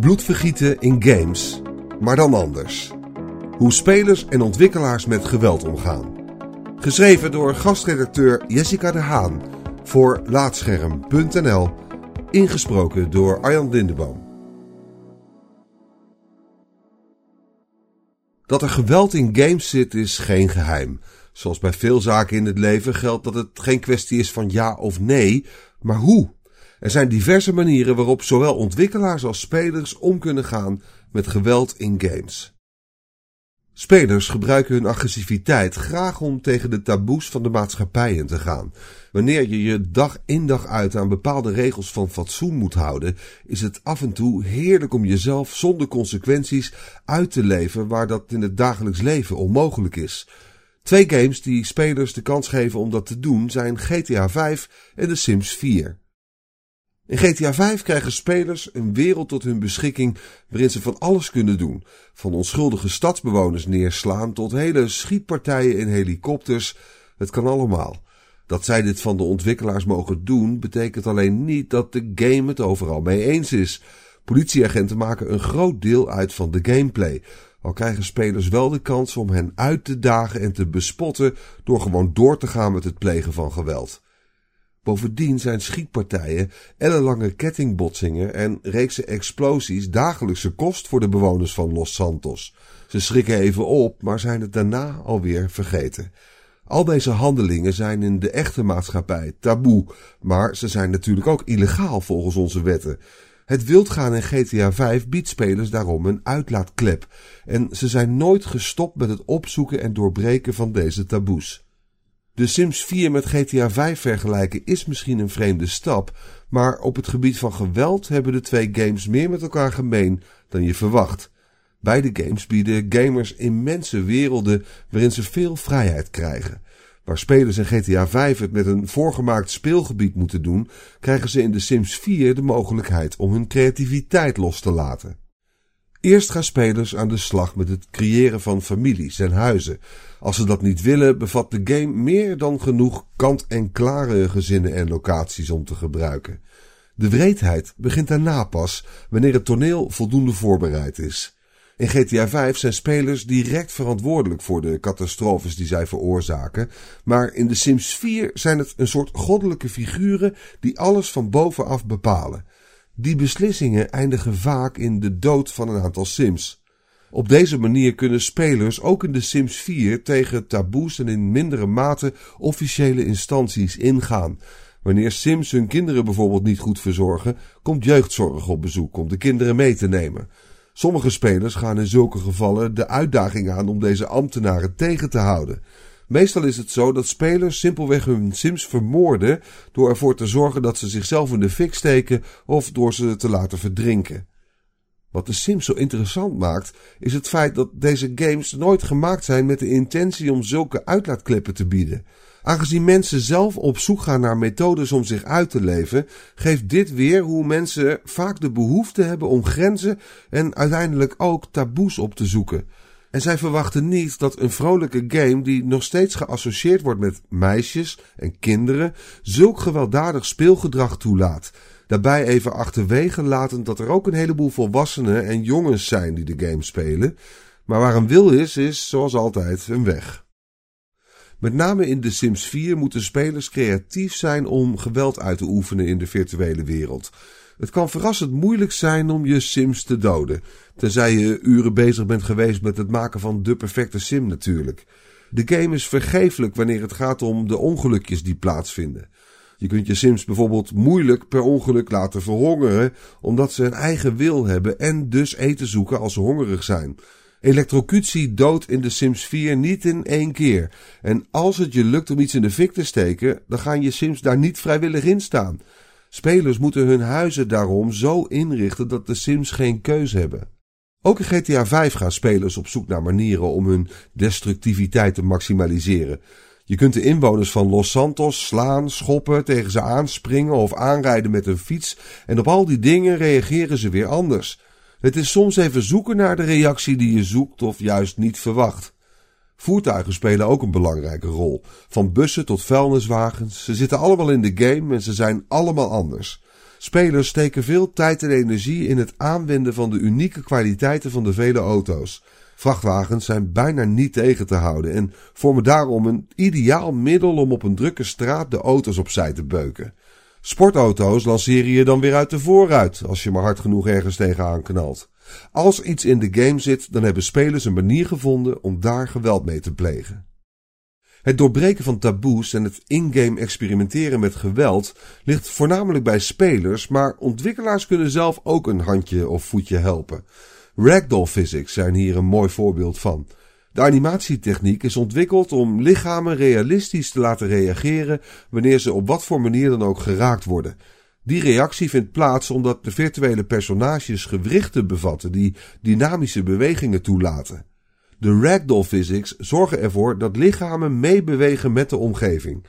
Bloedvergieten in games, maar dan anders. Hoe spelers en ontwikkelaars met geweld omgaan. Geschreven door gastredacteur Jessica de Haan voor Laatscherm.nl. Ingesproken door Arjan Lindeboom. Dat er geweld in games zit is geen geheim. Zoals bij veel zaken in het leven geldt dat het geen kwestie is van ja of nee, maar hoe. Er zijn diverse manieren waarop zowel ontwikkelaars als spelers om kunnen gaan met geweld in games. Spelers gebruiken hun agressiviteit graag om tegen de taboes van de maatschappij in te gaan. Wanneer je je dag in dag uit aan bepaalde regels van fatsoen moet houden, is het af en toe heerlijk om jezelf zonder consequenties uit te leven waar dat in het dagelijks leven onmogelijk is. Twee games die spelers de kans geven om dat te doen zijn GTA 5 en The Sims 4. In GTA 5 krijgen spelers een wereld tot hun beschikking waarin ze van alles kunnen doen. Van onschuldige stadsbewoners neerslaan tot hele schietpartijen in helikopters. Het kan allemaal. Dat zij dit van de ontwikkelaars mogen doen, betekent alleen niet dat de game het overal mee eens is. Politieagenten maken een groot deel uit van de gameplay. Al krijgen spelers wel de kans om hen uit te dagen en te bespotten door gewoon door te gaan met het plegen van geweld. Bovendien zijn schietpartijen, ellenlange kettingbotsingen en reeksen explosies dagelijkse kost voor de bewoners van Los Santos. Ze schrikken even op, maar zijn het daarna alweer vergeten. Al deze handelingen zijn in de echte maatschappij taboe, maar ze zijn natuurlijk ook illegaal volgens onze wetten. Het wildgaan in GTA 5 biedt spelers daarom een uitlaatklep en ze zijn nooit gestopt met het opzoeken en doorbreken van deze taboes. De Sims 4 met GTA 5 vergelijken is misschien een vreemde stap, maar op het gebied van geweld hebben de twee games meer met elkaar gemeen dan je verwacht. Beide games bieden gamers immense werelden waarin ze veel vrijheid krijgen. Waar spelers in GTA 5 het met een voorgemaakt speelgebied moeten doen, krijgen ze in de Sims 4 de mogelijkheid om hun creativiteit los te laten. Eerst gaan spelers aan de slag met het creëren van families en huizen. Als ze dat niet willen, bevat de game meer dan genoeg kant-en-klare gezinnen en locaties om te gebruiken. De wreedheid begint daarna pas, wanneer het toneel voldoende voorbereid is. In GTA 5 zijn spelers direct verantwoordelijk voor de catastrofes die zij veroorzaken, maar in The Sims 4 zijn het een soort goddelijke figuren die alles van bovenaf bepalen. Die beslissingen eindigen vaak in de dood van een aantal Sims. Op deze manier kunnen spelers ook in de Sims 4 tegen taboes en in mindere mate officiële instanties ingaan. Wanneer Sims hun kinderen bijvoorbeeld niet goed verzorgen, komt jeugdzorg op bezoek om de kinderen mee te nemen. Sommige spelers gaan in zulke gevallen de uitdaging aan om deze ambtenaren tegen te houden. Meestal is het zo dat spelers simpelweg hun Sims vermoorden door ervoor te zorgen dat ze zichzelf in de fik steken of door ze te laten verdrinken. Wat de Sims zo interessant maakt, is het feit dat deze games nooit gemaakt zijn met de intentie om zulke uitlaatklippen te bieden. Aangezien mensen zelf op zoek gaan naar methodes om zich uit te leven, geeft dit weer hoe mensen vaak de behoefte hebben om grenzen en uiteindelijk ook taboes op te zoeken. En zij verwachten niet dat een vrolijke game die nog steeds geassocieerd wordt met meisjes en kinderen zulk gewelddadig speelgedrag toelaat. Daarbij even achterwege latend dat er ook een heleboel volwassenen en jongens zijn die de game spelen. Maar waar een wil is, is zoals altijd een weg. Met name in The Sims 4 moeten spelers creatief zijn om geweld uit te oefenen in de virtuele wereld. Het kan verrassend moeilijk zijn om je Sims te doden, tenzij je uren bezig bent geweest met het maken van de perfecte Sim natuurlijk. De game is vergeeflijk wanneer het gaat om de ongelukjes die plaatsvinden. Je kunt je Sims bijvoorbeeld moeilijk per ongeluk laten verhongeren, omdat ze een eigen wil hebben en dus eten zoeken als ze hongerig zijn. Elektrocutie doodt in de Sims 4 niet in één keer. En als het je lukt om iets in de fik te steken, dan gaan je Sims daar niet vrijwillig in staan. Spelers moeten hun huizen daarom zo inrichten dat de Sims geen keus hebben. Ook in GTA 5 gaan spelers op zoek naar manieren om hun destructiviteit te maximaliseren. Je kunt de inwoners van Los Santos slaan, schoppen, tegen ze aanspringen of aanrijden met een fiets en op al die dingen reageren ze weer anders. Het is soms even zoeken naar de reactie die je zoekt of juist niet verwacht. Voertuigen spelen ook een belangrijke rol. Van bussen tot vuilniswagens. Ze zitten allemaal in de game en ze zijn allemaal anders. Spelers steken veel tijd en energie in het aanwenden van de unieke kwaliteiten van de vele auto's. Vrachtwagens zijn bijna niet tegen te houden en vormen daarom een ideaal middel om op een drukke straat de auto's opzij te beuken. Sportauto's lanceren je dan weer uit de voorruit als je maar hard genoeg ergens tegenaan knalt. Als iets in de game zit, dan hebben spelers een manier gevonden om daar geweld mee te plegen. Het doorbreken van taboes en het in-game experimenteren met geweld ligt voornamelijk bij spelers, maar ontwikkelaars kunnen zelf ook een handje of voetje helpen. Ragdoll physics zijn hier een mooi voorbeeld van. De animatietechniek is ontwikkeld om lichamen realistisch te laten reageren wanneer ze op wat voor manier dan ook geraakt worden. Die reactie vindt plaats omdat de virtuele personages gewrichten bevatten die dynamische bewegingen toelaten. De ragdoll physics zorgen ervoor dat lichamen meebewegen met de omgeving.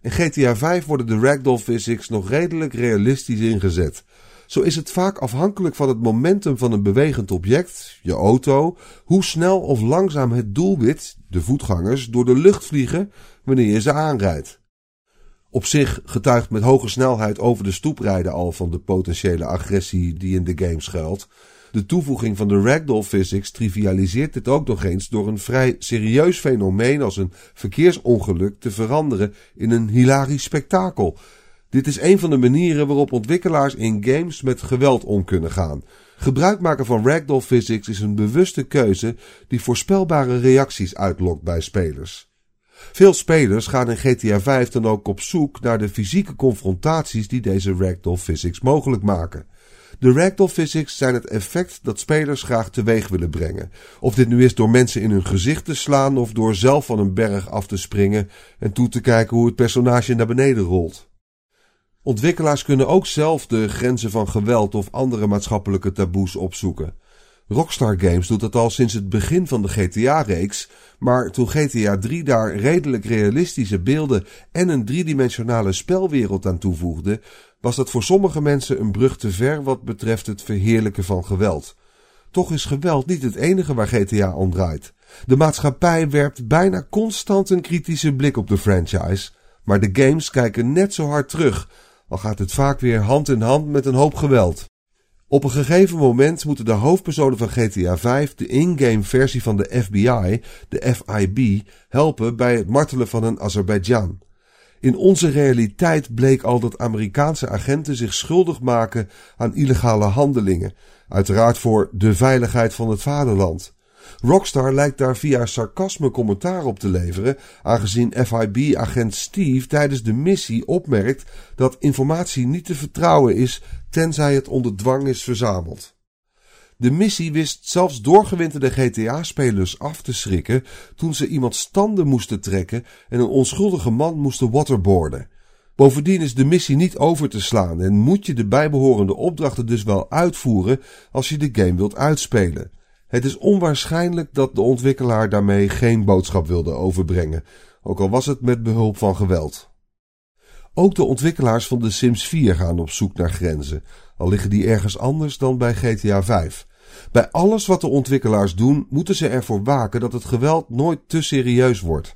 In GTA 5 worden de ragdoll physics nog redelijk realistisch ingezet. Zo is het vaak afhankelijk van het momentum van een bewegend object, je auto, hoe snel of langzaam het doelwit, de voetgangers, door de lucht vliegen wanneer je ze aanrijdt. Op zich getuigt met hoge snelheid over de stoep rijden al van de potentiële agressie die in de game schuilt. De toevoeging van de ragdoll physics trivialiseert dit ook nog eens door een vrij serieus fenomeen als een verkeersongeluk te veranderen in een hilarisch spektakel. Dit is een van de manieren waarop ontwikkelaars in games met geweld om kunnen gaan. Gebruik maken van ragdoll physics is een bewuste keuze die voorspelbare reacties uitlokt bij spelers. Veel spelers gaan in GTA 5 dan ook op zoek naar de fysieke confrontaties die deze ragdoll physics mogelijk maken. De ragdoll physics zijn het effect dat spelers graag teweeg willen brengen. Of dit nu is door mensen in hun gezicht te slaan of door zelf van een berg af te springen en toe te kijken hoe het personage naar beneden rolt. Ontwikkelaars kunnen ook zelf de grenzen van geweld of andere maatschappelijke taboes opzoeken. Rockstar Games doet dat al sinds het begin van de GTA-reeks, maar toen GTA 3 daar redelijk realistische beelden en een driedimensionale spelwereld aan toevoegde, was dat voor sommige mensen een brug te ver wat betreft het verheerlijken van geweld. Toch is geweld niet het enige waar GTA om draait. De maatschappij werpt bijna constant een kritische blik op de franchise, maar de games kijken net zo hard terug, al gaat het vaak weer hand in hand met een hoop geweld. Op een gegeven moment moeten de hoofdpersonen van GTA 5 de in-game versie van de FBI, de FIB, helpen bij het martelen van een Azerbeidzjan. In onze realiteit bleek al dat Amerikaanse agenten zich schuldig maken aan illegale handelingen, uiteraard voor de veiligheid van het vaderland. Rockstar lijkt daar via sarcasme commentaar op te leveren, aangezien FIB-agent Steve tijdens de missie opmerkt dat informatie niet te vertrouwen is tenzij het onder dwang is verzameld. De missie wist zelfs doorgewinterde GTA-spelers af te schrikken toen ze iemand standen moesten trekken en een onschuldige man moesten waterboarden. Bovendien is de missie niet over te slaan en moet je de bijbehorende opdrachten dus wel uitvoeren als je de game wilt uitspelen. Het is onwaarschijnlijk dat de ontwikkelaar daarmee geen boodschap wilde overbrengen, ook al was het met behulp van geweld. Ook de ontwikkelaars van The Sims 4 gaan op zoek naar grenzen, al liggen die ergens anders dan bij GTA 5. Bij alles wat de ontwikkelaars doen, moeten ze ervoor waken dat het geweld nooit te serieus wordt.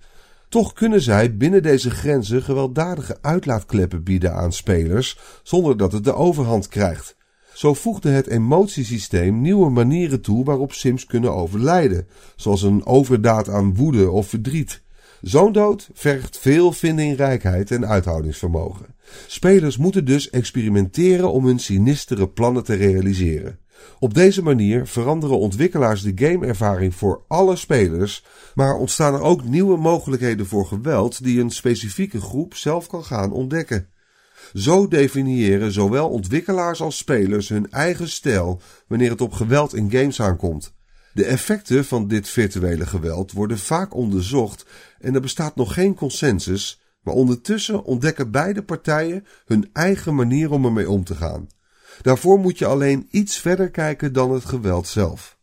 Toch kunnen zij binnen deze grenzen gewelddadige uitlaatkleppen bieden aan spelers, zonder dat het de overhand krijgt. Zo voegde het emotiesysteem nieuwe manieren toe waarop Sims kunnen overlijden, zoals een overdaad aan woede of verdriet. Zo'n dood vergt veel vindingrijkheid en uithoudingsvermogen. Spelers moeten dus experimenteren om hun sinistere plannen te realiseren. Op deze manier veranderen ontwikkelaars de gameervaring voor alle spelers, maar ontstaan er ook nieuwe mogelijkheden voor geweld die een specifieke groep zelf kan gaan ontdekken. Zo definiëren zowel ontwikkelaars als spelers hun eigen stijl wanneer het op geweld in games aankomt. De effecten van dit virtuele geweld worden vaak onderzocht en er bestaat nog geen consensus, maar ondertussen ontdekken beide partijen hun eigen manier om ermee om te gaan. Daarvoor moet je alleen iets verder kijken dan het geweld zelf.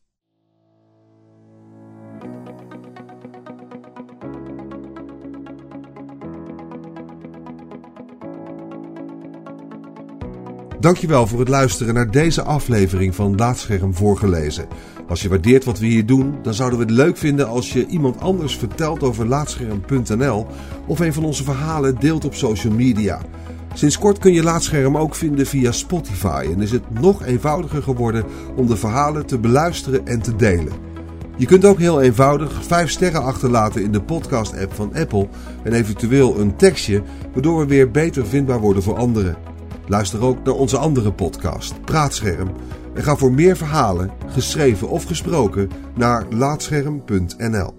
Dankjewel voor het luisteren naar deze aflevering van Laatscherm voorgelezen. Als je waardeert wat we hier doen, dan zouden we het leuk vinden als je iemand anders vertelt over laatscherm.nl of een van onze verhalen deelt op social media. Sinds kort kun je Laatscherm ook vinden via Spotify en is het nog eenvoudiger geworden om de verhalen te beluisteren en te delen. Je kunt ook heel eenvoudig 5 sterren achterlaten in de podcast-app van Apple en eventueel een tekstje, waardoor we weer beter vindbaar worden voor anderen. Luister ook naar onze andere podcast, Praatscherm, en ga voor meer verhalen, geschreven of gesproken, naar laatscherm.nl.